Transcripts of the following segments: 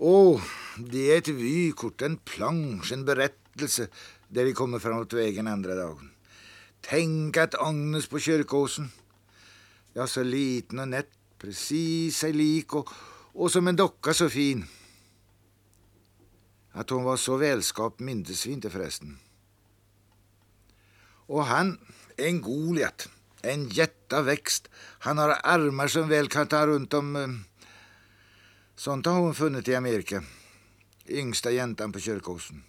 Åh, det är ett vykort, en plansch, en berättelse där de kommer framåt vägen andra dagen. Tänk att Agnes på kyrkåsen, ja så liten och nätt, precis sig lik och, och som en docka så fin. Att hon var så välskapt mindes vi inte förresten. Och han, en Goliat, en jättaväxt. Han har armar som väl kan ta runt om... Eh, Sånt har hon funnit i Amerika. Yngsta jäntan på kyrkåsen.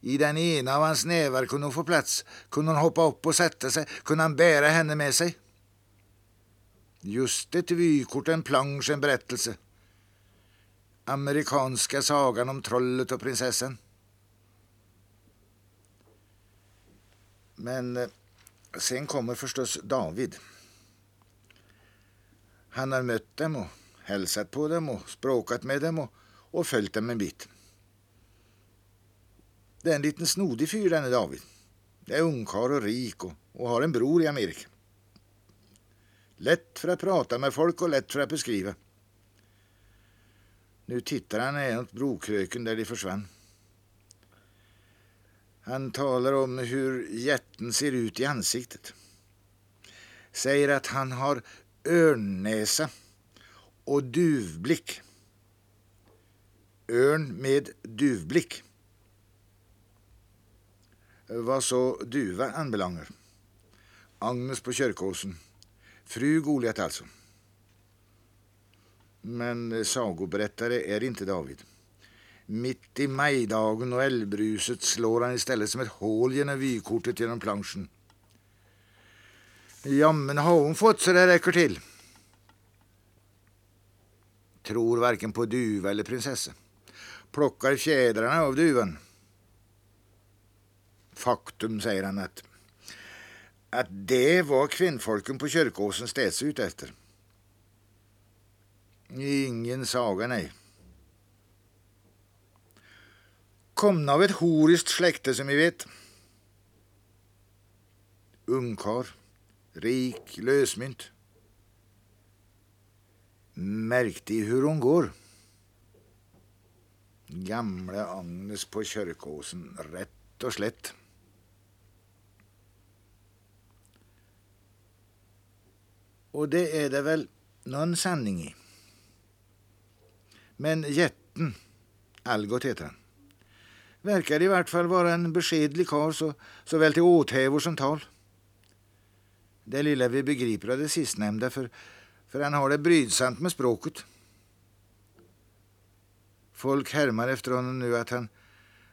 I den ena av hans nävar kunde hon få plats. Kunde hon hoppa upp och sätta sig. Kunde han bära henne med sig. Just ett vykort, en plansch, en berättelse. Amerikanska sagan om trollet och prinsessan. Men eh, sen kommer förstås David. Han har mött dem och hälsat på dem och språkat med dem och, och följt dem en bit. Det är en liten snodig fyr denne David. Det är ungkar och rik och, och har en bror i Amerika. Lätt för att prata med folk och lätt för att beskriva. Nu tittar han ner brokröken där de försvann. Han talar om hur jätten ser ut i ansiktet. Säger att han har örnnäsa och duvblick. Örn med duvblick. Vad så duva anbelangar. Agnes på kyrkåsen. Fru Goliat alltså. Men sagoberättare är inte David. Mitt i majdagen och älvbruset slår han istället som ett hål genom vykortet genom planschen. Ja, men har hon fått så det räcker till? Tror varken på duva eller prinsessa. Plockar fjädrarna av duvan. Faktum, säger han, att, att det var kvinnfolken på kyrkåsen städs ut efter. Ingen saga, nej. Komna av ett horiskt släkte som vi vet. Ungkar, rik, lösmynt. Märkte hur hon går. Gamla Agnes på kyrkåsen, rätt och slätt. Och det är det väl någon sanning i. Men jätten, Algot heter han, verkar i vart fall vara en beskedlig karl så, såväl till åthävor som tal. Det lilla vi begriper av det sistnämnda, för, för han har det brydsamt med språket. Folk härmar efter honom nu att han,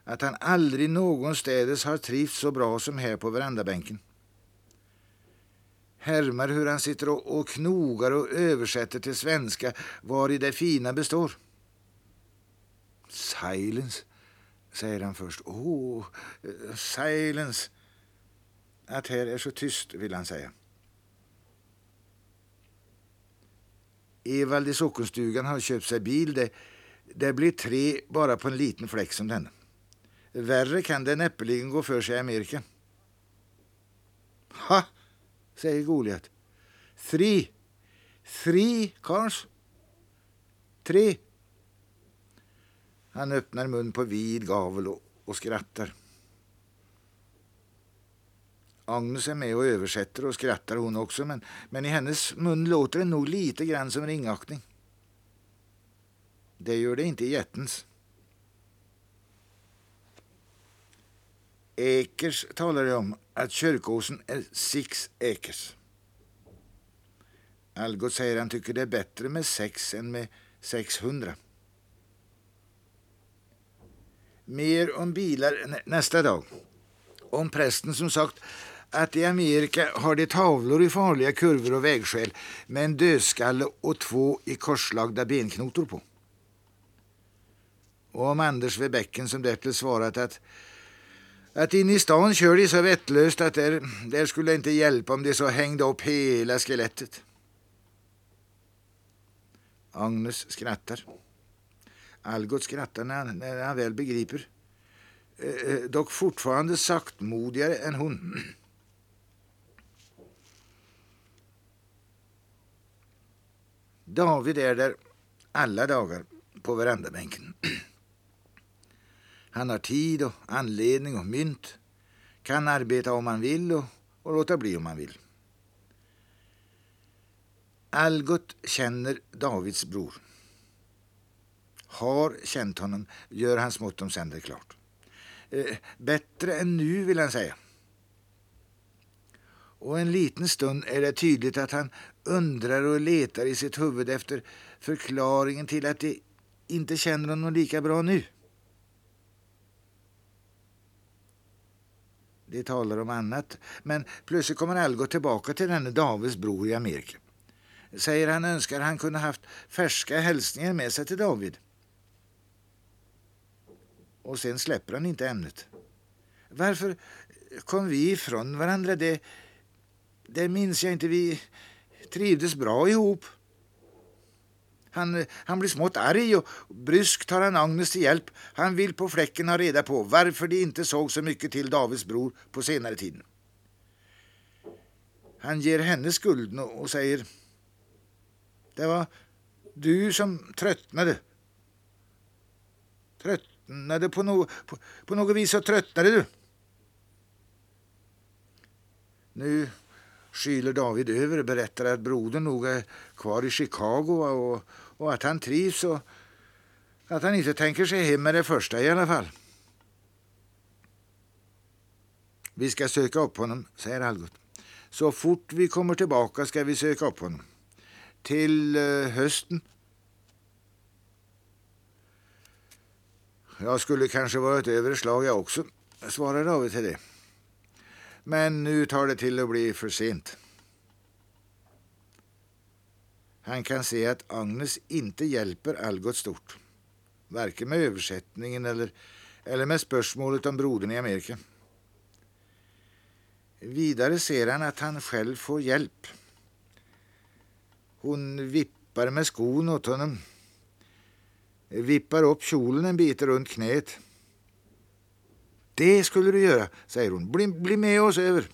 att han aldrig någonstädes har trivts så bra som här på verandabänken. Härmar hur han sitter och, och knogar och översätter till svenska var i det fina består. Silence, säger han först. Oh, silence. Att här är så tyst, vill han säga. Evald i sockenstugan har köpt sig bil. Det, det blir tre bara på en liten fläck som denna. Värre kan det näppeligen gå för sig i Amerika. Ha, säger Goliat. Three. Three cars. Tre. Han öppnar mun på vid gavel och, och skrattar. Agnes är med och översätter och skrattar hon också men, men i hennes mun låter det nog lite grann som ringaktning. Det gör det inte i jättens. Ekers talar det om att kyrkåsen är six ekers. Algot säger han tycker det är bättre med sex än med 600. Mer om bilar nästa dag. Om prästen som sagt att i Amerika har de tavlor i farliga kurvor och vägskäl med en dödskalle och två i korslagda benknotor på. Och om Anders vid bäcken som därtill svarat att att in i stan kör de så vettlöst att där, där skulle det inte hjälpa om de så hängde upp hela skelettet. Agnes skrattar. Algot skrattar när han, när han väl begriper. Eh, eh, dock fortfarande saktmodigare än hon. David är där alla dagar, på verandabänken. Han har tid och anledning och mynt, kan arbeta om han vill och, och låta bli om han vill. Algot känner Davids bror. Har känt honom, gör han smått om sänder klart. Eh, bättre än nu, vill han säga. Och en liten stund är det tydligt att han undrar och letar i sitt huvud efter förklaringen till att de inte känner honom lika bra nu. De talar om annat, men plötsligt kommer Algot tillbaka till denne Davids bror i Amerika. Säger han önskar han kunde haft färska hälsningar med sig till David. Och sen släpper han inte ämnet. Varför kom vi ifrån varandra? Det, det minns jag inte. Vi trivdes bra ihop. Han, han blir smått arg och bryskt tar han Agnes till hjälp. Han vill på fläcken ha reda på varför de inte såg så mycket till Davids bror på senare tid. Han ger henne skulden och säger Det var du som tröttnade. Tröttnade på, no, på, på något vis så tröttnade du. Nu skyler David över och berättar att brodern nog är kvar i Chicago och, och att han trivs och att han inte tänker sig hem med det första i alla fall. Vi ska söka upp honom, säger Algot. Så fort vi kommer tillbaka ska vi söka upp honom. Till eh, hösten. Jag skulle kanske varit över slag jag också, svarar David till det. Men nu tar det till att bli för sent. Han kan se att Agnes inte hjälper Algot stort. Varken med översättningen eller, eller med spörsmålet om brodern i Amerika. Vidare ser han att han själv får hjälp. Hon vippar med skon åt honom. Vippar upp kjolen en bit runt knät. Det skulle du göra, säger hon. Bli, bli med oss över.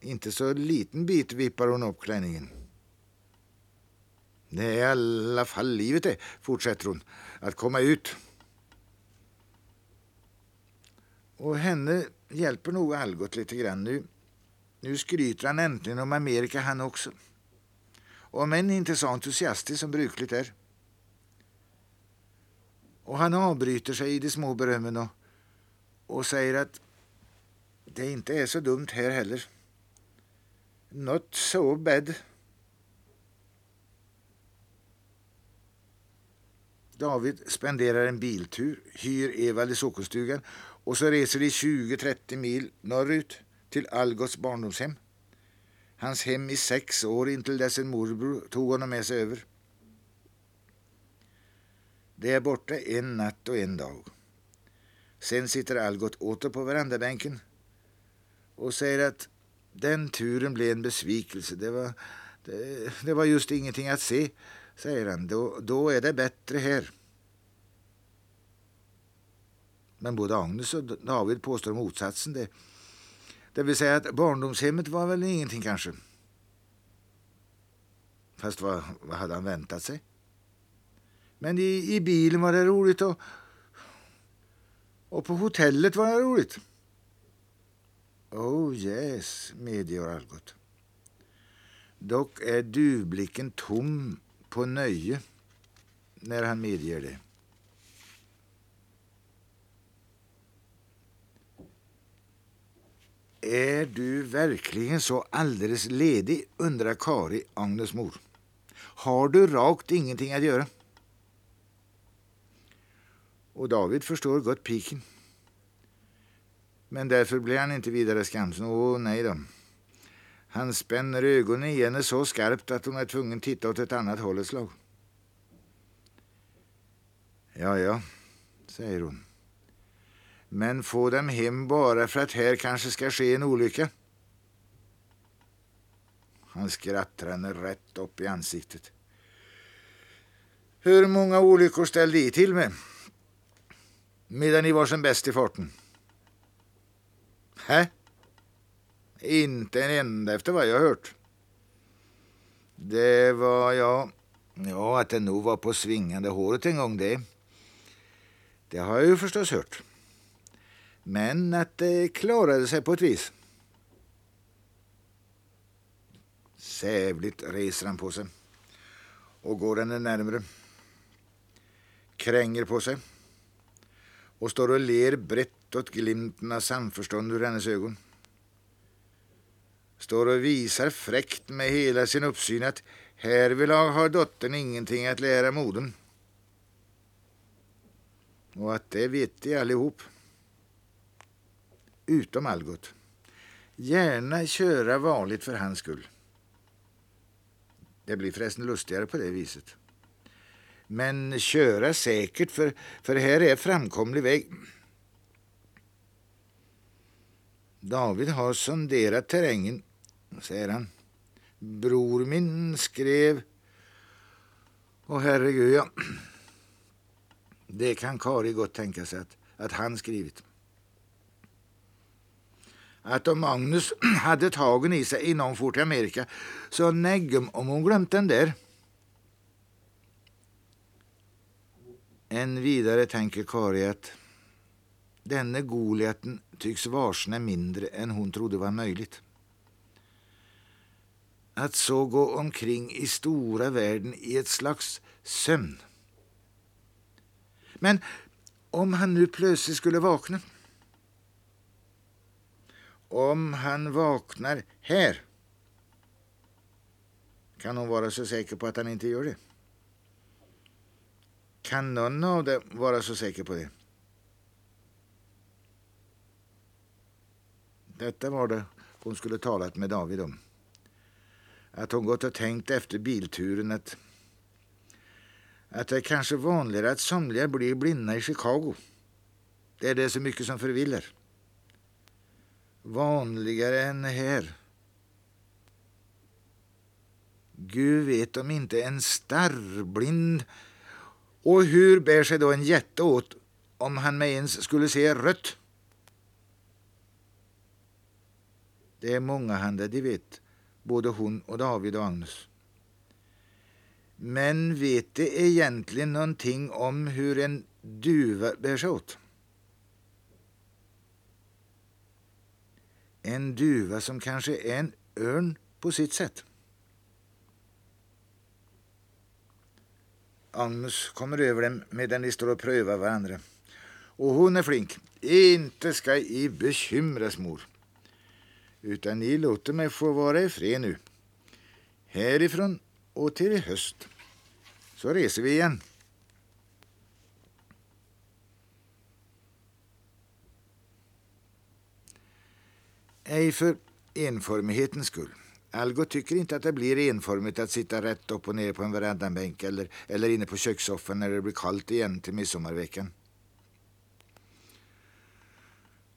Inte så liten bit vippar hon upp klänningen. Det är i alla fall livet det, fortsätter hon, att komma ut. Och henne hjälper nog Algot lite grann nu. Nu skryter han äntligen om Amerika han också. Om än inte så entusiastisk som brukligt är. Och han avbryter sig i de små berömmen och, och säger att det inte är så dumt här heller. Not so bad. David spenderar en biltur, hyr Evald i sockerstugan och så reser de 20-30 mil norrut till Algots barndomshem. Hans hem i sex år intill dess en morbror tog honom med sig över. Det är borta en natt och en dag. Sen sitter Algot åter på verandabänken och säger att den turen blev en besvikelse. Det var, det, det var just ingenting att se, säger han. Då, då är det bättre här. Men både Agnes och David påstår motsatsen. Det, det vill säga att barndomshemmet var väl ingenting kanske. Fast vad, vad hade han väntat sig? Men i, i bilen var det roligt och, och på hotellet var det roligt. Oh yes, medger Algot. Dock är duvblicken tom på nöje när han medger det. Är du verkligen så alldeles ledig, undrar Kari, Agnes mor. Har du rakt ingenting att göra? Och David förstår gott piken. Men därför blir han inte vidare skamsen. Åh, nej då. Han spänner ögonen i henne så skarpt att hon är tvungen att titta åt ett annat håll ett slag. Ja, ja, säger hon. Men få dem hem bara för att här kanske ska ske en olycka. Han skrattar henne rätt upp i ansiktet. Hur många olyckor ställde I till med? Medan ni var som bäst i farten? Hä? Inte en enda efter vad jag hört. Det var jag. Ja, att det nog var på svingande håret en gång det. Det har jag ju förstås hört. Men att det klarade sig på ett vis. Sävligt reser han på sig och går henne närmre. Kränger på sig och står och ler brett åt glimten av samförstånd ur hennes ögon. Står och visar fräckt med hela sin uppsyn att härvidlag har dottern ingenting att lära modern. Och att det vet de allihop. Utom Algot. Gärna köra vanligt för hans skull. Det blir förresten lustigare på det viset. Men köra säkert, för, för här är framkomlig väg. David har sonderat terrängen, säger han. Bror min skrev... Och herregud, ja. Det kan Kari gott tänka sig att, att han skrivit. Att om Magnus hade tagen i sig innan hon for till Amerika så neggum om hon glömt den där. Än vidare tänker Kari att denne Goliaten tycks varsna mindre än hon trodde var möjligt. Att så gå omkring i stora världen i ett slags sömn. Men om han nu plötsligt skulle vakna? Om han vaknar här kan hon vara så säker på att han inte gör det. Kan någon av dem vara så säker på det? Detta var det hon skulle talat med David om. Att hon gått och tänkt efter bilturen att, att det är kanske vanligare att somliga blir blinda i Chicago. Det är det så mycket som förvillar. Vanligare än här. Gud vet om inte en starrblind och hur bär sig då en jätte åt om han med ens skulle se rött? Det är många handa, de vet, både hon och David och Agnes. Men vet de egentligen någonting om hur en duva bär sig åt? En duva som kanske är en örn på sitt sätt. Agnes kommer över dem medan de står och prövar varandra. Och hon är flink. Inte ska i bekymras, mor. Utan ni låter mig få vara i fred nu. Härifrån och till i höst. Så reser vi igen. Ej för enformighetens skull. Algot tycker inte att det blir enformigt att sitta rätt upp och ner på en verandanbänk eller, eller inne på kökssoffan när det blir kallt igen till midsommarveckan.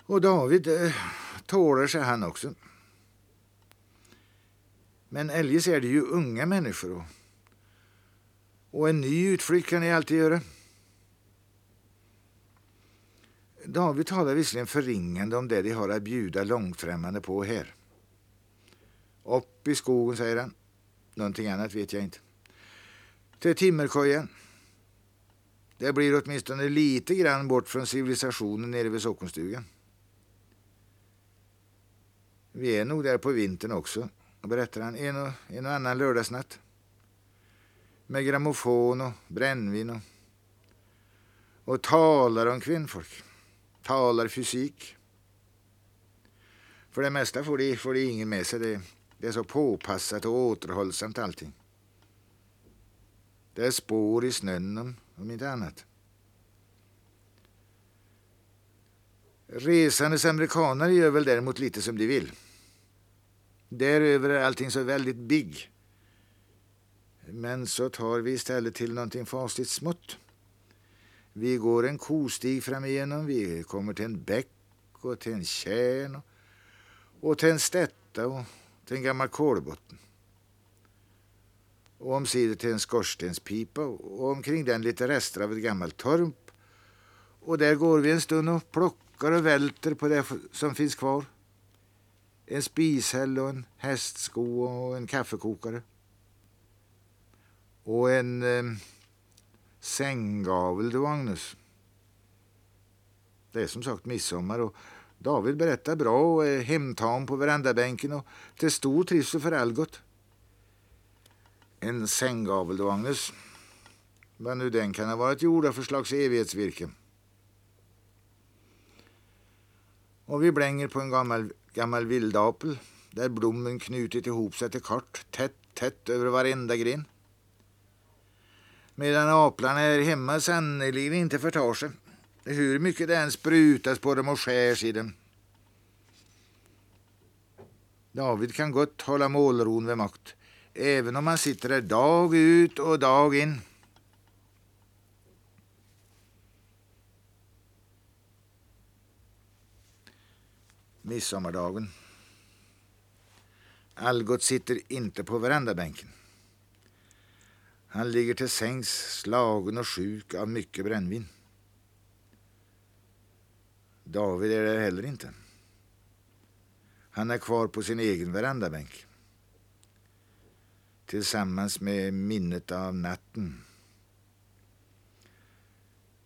Och David eh, tålar sig han också. Men eljest är det ju unga människor och, och en ny utflykt kan ni alltid göra. David talar visserligen förringande om det de har att bjuda långfrämmande på här. Upp i skogen, säger han. Någonting annat vet jag inte. Till timmerkojan. Det blir åtminstone lite grann bort från civilisationen nere vid sockenstugan. Vi är nog där på vintern också, berättar han, en och, en och annan lördagsnatt. Med grammofon och brännvin och, och talar om kvinnfolk. Talar fysik. För det mesta får de, får de ingen med sig. Det, det är så påpassat och återhållsamt allting. Det är spår i snön om, inte annat. Resandes amerikaner gör väl däremot lite som de vill. Däröver är allting så väldigt big. Men så tar vi istället till någonting fasligt smått. Vi går en kostig fram igenom, vi kommer till en bäck och till en kärn och, och till en stätta och till en gammal kolbotten. Och omsider till en skorstenspipa och omkring den lite rester av ett gammalt torp. Och där går vi en stund och plockar och välter på det som finns kvar. En spishäll och en hästsko och en kaffekokare. Och en eh, sänggavel du Agnes. Det är som sagt midsommar och David berättar bra och är hemtam på verandabänken och till stor trivsel för Algot. En sänggavel då, Agnes. Vad nu den kan ha varit gjorda för slags evighetsvirke. Och vi blänger på en gammal, gammal vildapel där blommen knutit ihop sig till kort, tätt, tätt över varenda gren. Medan aplarna här hemma sannerligen inte förtar sig hur mycket det än sprutas på dem och skärs i dem. David kan gott hålla målron vid makt, även om han sitter där dag ut och dag in. Midsommardagen. Algot sitter inte på verandabänken. Han ligger till sängs slagen och sjuk av mycket brännvin. David är där heller inte. Han är kvar på sin egen verandabänk. Tillsammans med minnet av natten.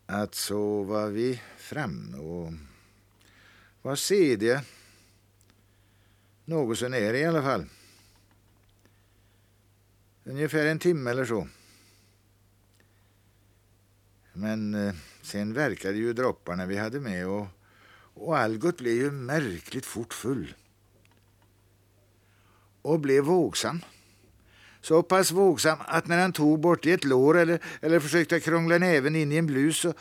Att så var vi framme och var sediga. Något så när i alla fall. Ungefär en timme eller så. Men eh, sen verkade ju dropparna vi hade med och och Algot blev ju märkligt fort full. Och blev vågsam. Så pass vågsam att när han tog bort i ett lår eller, eller försökte krångla näven in i en blus så,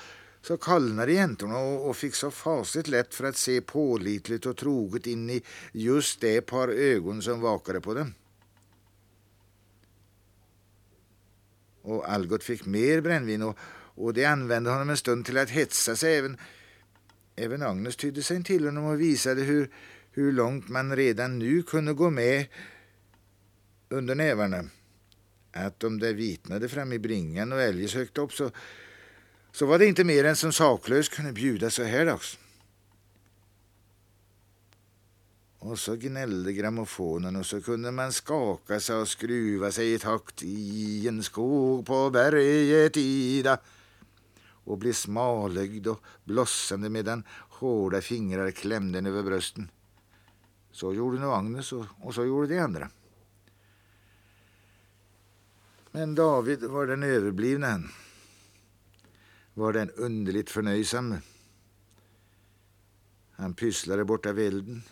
så kallnade jäntorna och, och fick så fasligt lätt för att se pålitligt och troget in i just det par ögon som vakade på dem. Och Algot fick mer brännvin och, och det använde honom en stund till att hetsa sig även Även Agnes tydde sig till honom och visade hur, hur långt man redan nu kunde gå med under nävarna. Att om det vitnade fram i bringan och eljest högt upp så, så var det inte mer än som saklös kunde bjuda så här dags. Och så gnällde grammofonen och så kunde man skaka sig och skruva sig i takt i en skog på berget Ida och blev smalögd och blossande medan hårda fingrar klämde över brösten. Så gjorde nu Agnes och, och så gjorde de andra. Men David var den överblivna han. Var den underligt förnöjsamme. Han pysslade borta vid elden,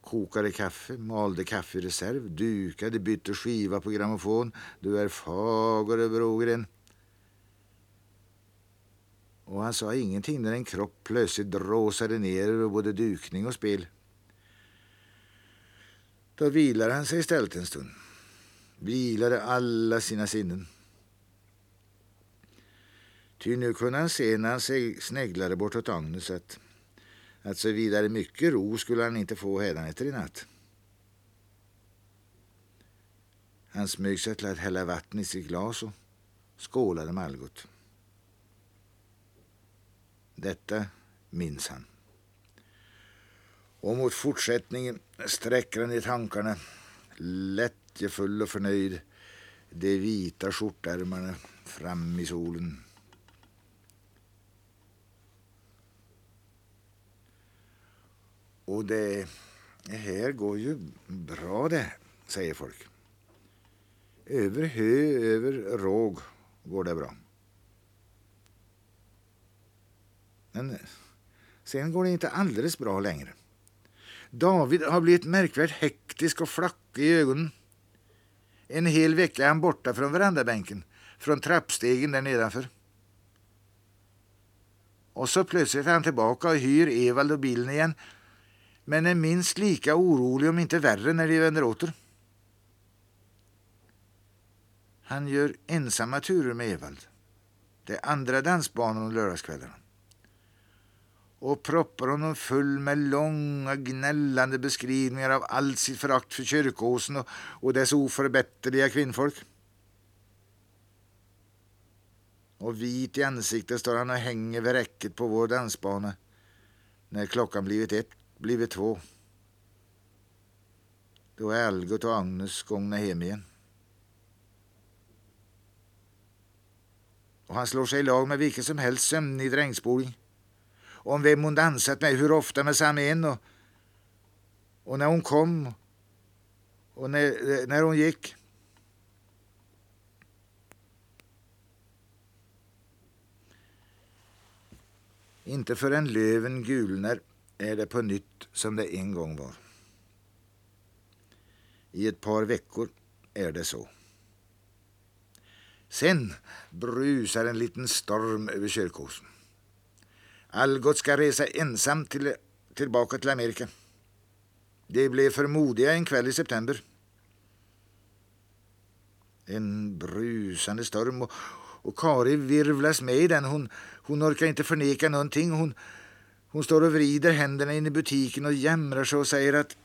kokade kaffe, malde kaffe i reserv, dukade, bytte skiva på grammofon. Du är fager Brogren. Och han sa ingenting när en kropp plötsligt dråsade ner över både dukning och spel. Då vilade han sig istället en stund. Vilade alla sina sinnen. Ty nu kunde han se när han sneglade bortåt Agnes att, att så vidare mycket ro skulle han inte få hädanefter i natt. Han smög sig till att hälla vatten i sitt glas och skålade med Algot. Detta minns han. Och mot fortsättningen sträcker han i tankarna, lättjefull och förnöjd, de vita skjortärmarna fram i solen. Och det här går ju bra det, säger folk. Över hö, över råg går det bra. Men eh, sen går det inte alldeles bra längre. David har blivit märkvärt hektisk och flackig i ögonen. En hel vecka är han borta från verandabänken, från trappstegen där nedanför. Och så plötsligt är han tillbaka och hyr Evald och bilen igen, men är minst lika orolig om inte värre när de vänder åter. Han gör ensamma turer med Evald. Det är andra dansbanor om lördagskvällarna och proppar honom full med långa gnällande beskrivningar av allt sitt förakt för kyrkåsen och, och dess oförbätterliga kvinnfolk. Och vit i ansiktet står han och hänger vid räcket på vår dansbana när klockan blivit ett, blivit två. Då är Algot och Agnes gångna hem igen. och han slår sig i lag med vilken som helst sömnig drängspoling. Om vem hon dansat med hur ofta med samma en och, och när hon kom och när, när hon gick. Inte förrän löven gulnar är det på nytt som det en gång var. I ett par veckor är det så. Sen brusar en liten storm över Kyrkåsen. Algot ska resa ensam till, tillbaka till Amerika. Det blev för modiga en kväll i september. En brusande storm och, och Kari virvlas med i den. Hon, hon orkar inte förneka någonting. Hon, hon står och vrider händerna in i butiken och jämrar sig och säger att,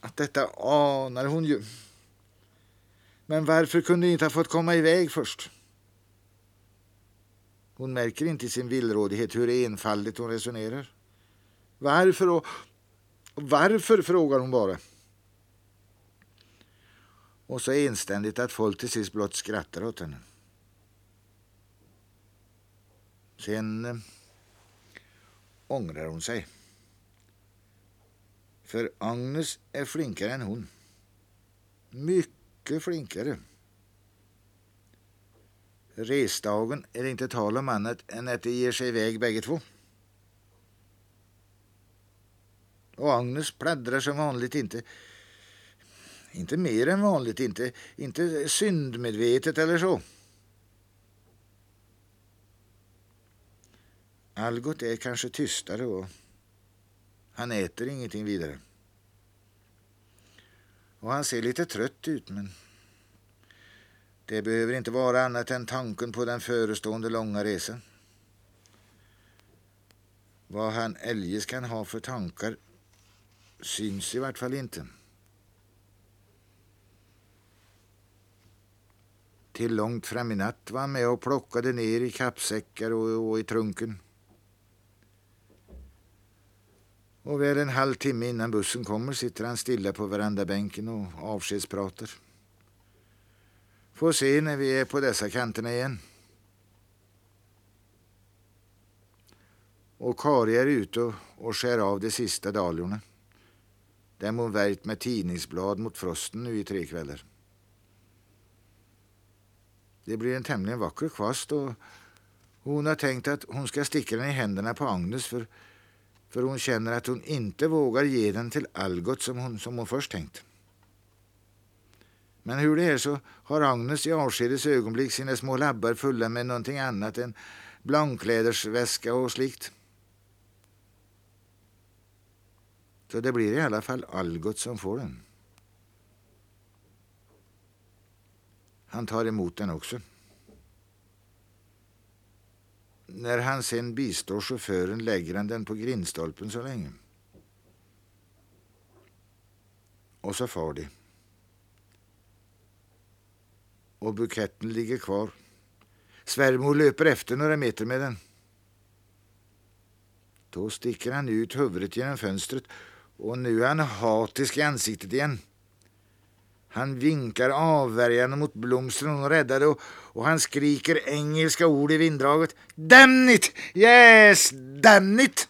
att detta anar hon ju. Men varför kunde inte ha fått komma iväg först? Hon märker inte i sin villrådighet hur enfaldigt hon resonerar. Varför och, och varför, frågar hon bara. Och så enständigt att folk till sist blott skrattar åt henne. Sen eh, ångrar hon sig. För Agnes är flinkare än hon. Mycket flinkare. Resdagen är det inte tal om annat än att de ger sig iväg bägge två. Och Agnes pladdrar som vanligt inte inte mer än vanligt, inte, inte syndmedvetet eller så. Algot är kanske tystare och han äter ingenting vidare. Och han ser lite trött ut, men det behöver inte vara annat än tanken på den förestående långa resan. Vad han eljest kan ha för tankar syns i vart fall inte. Till långt fram i natt var han med och plockade ner i kappsäckar och, och i trunken. Och väl en halv timme innan bussen kommer sitter han stilla på verandabänken och avskedspratar. Får se när vi är på dessa kanterna igen. Och Kari är ute och, och skär av de sista dahliorna. Dem hon värjt med tidningsblad mot frosten nu i tre kvällar. Det blir en tämligen vacker kvast och hon har tänkt att hon ska sticka den i händerna på Agnes för, för hon känner att hon inte vågar ge den till Algot som hon, som hon först tänkt. Men hur det är så har Agnes i avskedets ögonblick sina små labbar fulla med någonting annat än blankklädersväska och slikt. Så det blir i alla fall Algot som får den. Han tar emot den också. När han sen bistår chauffören lägger han den på grindstolpen så länge. Och så far de och buketten ligger kvar. Svärmor löper efter några meter med den. Då sticker han ut huvudet genom fönstret och nu är han hatisk i ansiktet igen. Han vinkar avvärjande mot blomstren hon räddade och, och han skriker engelska ord i vinddraget. Damn it! Yes, damn it!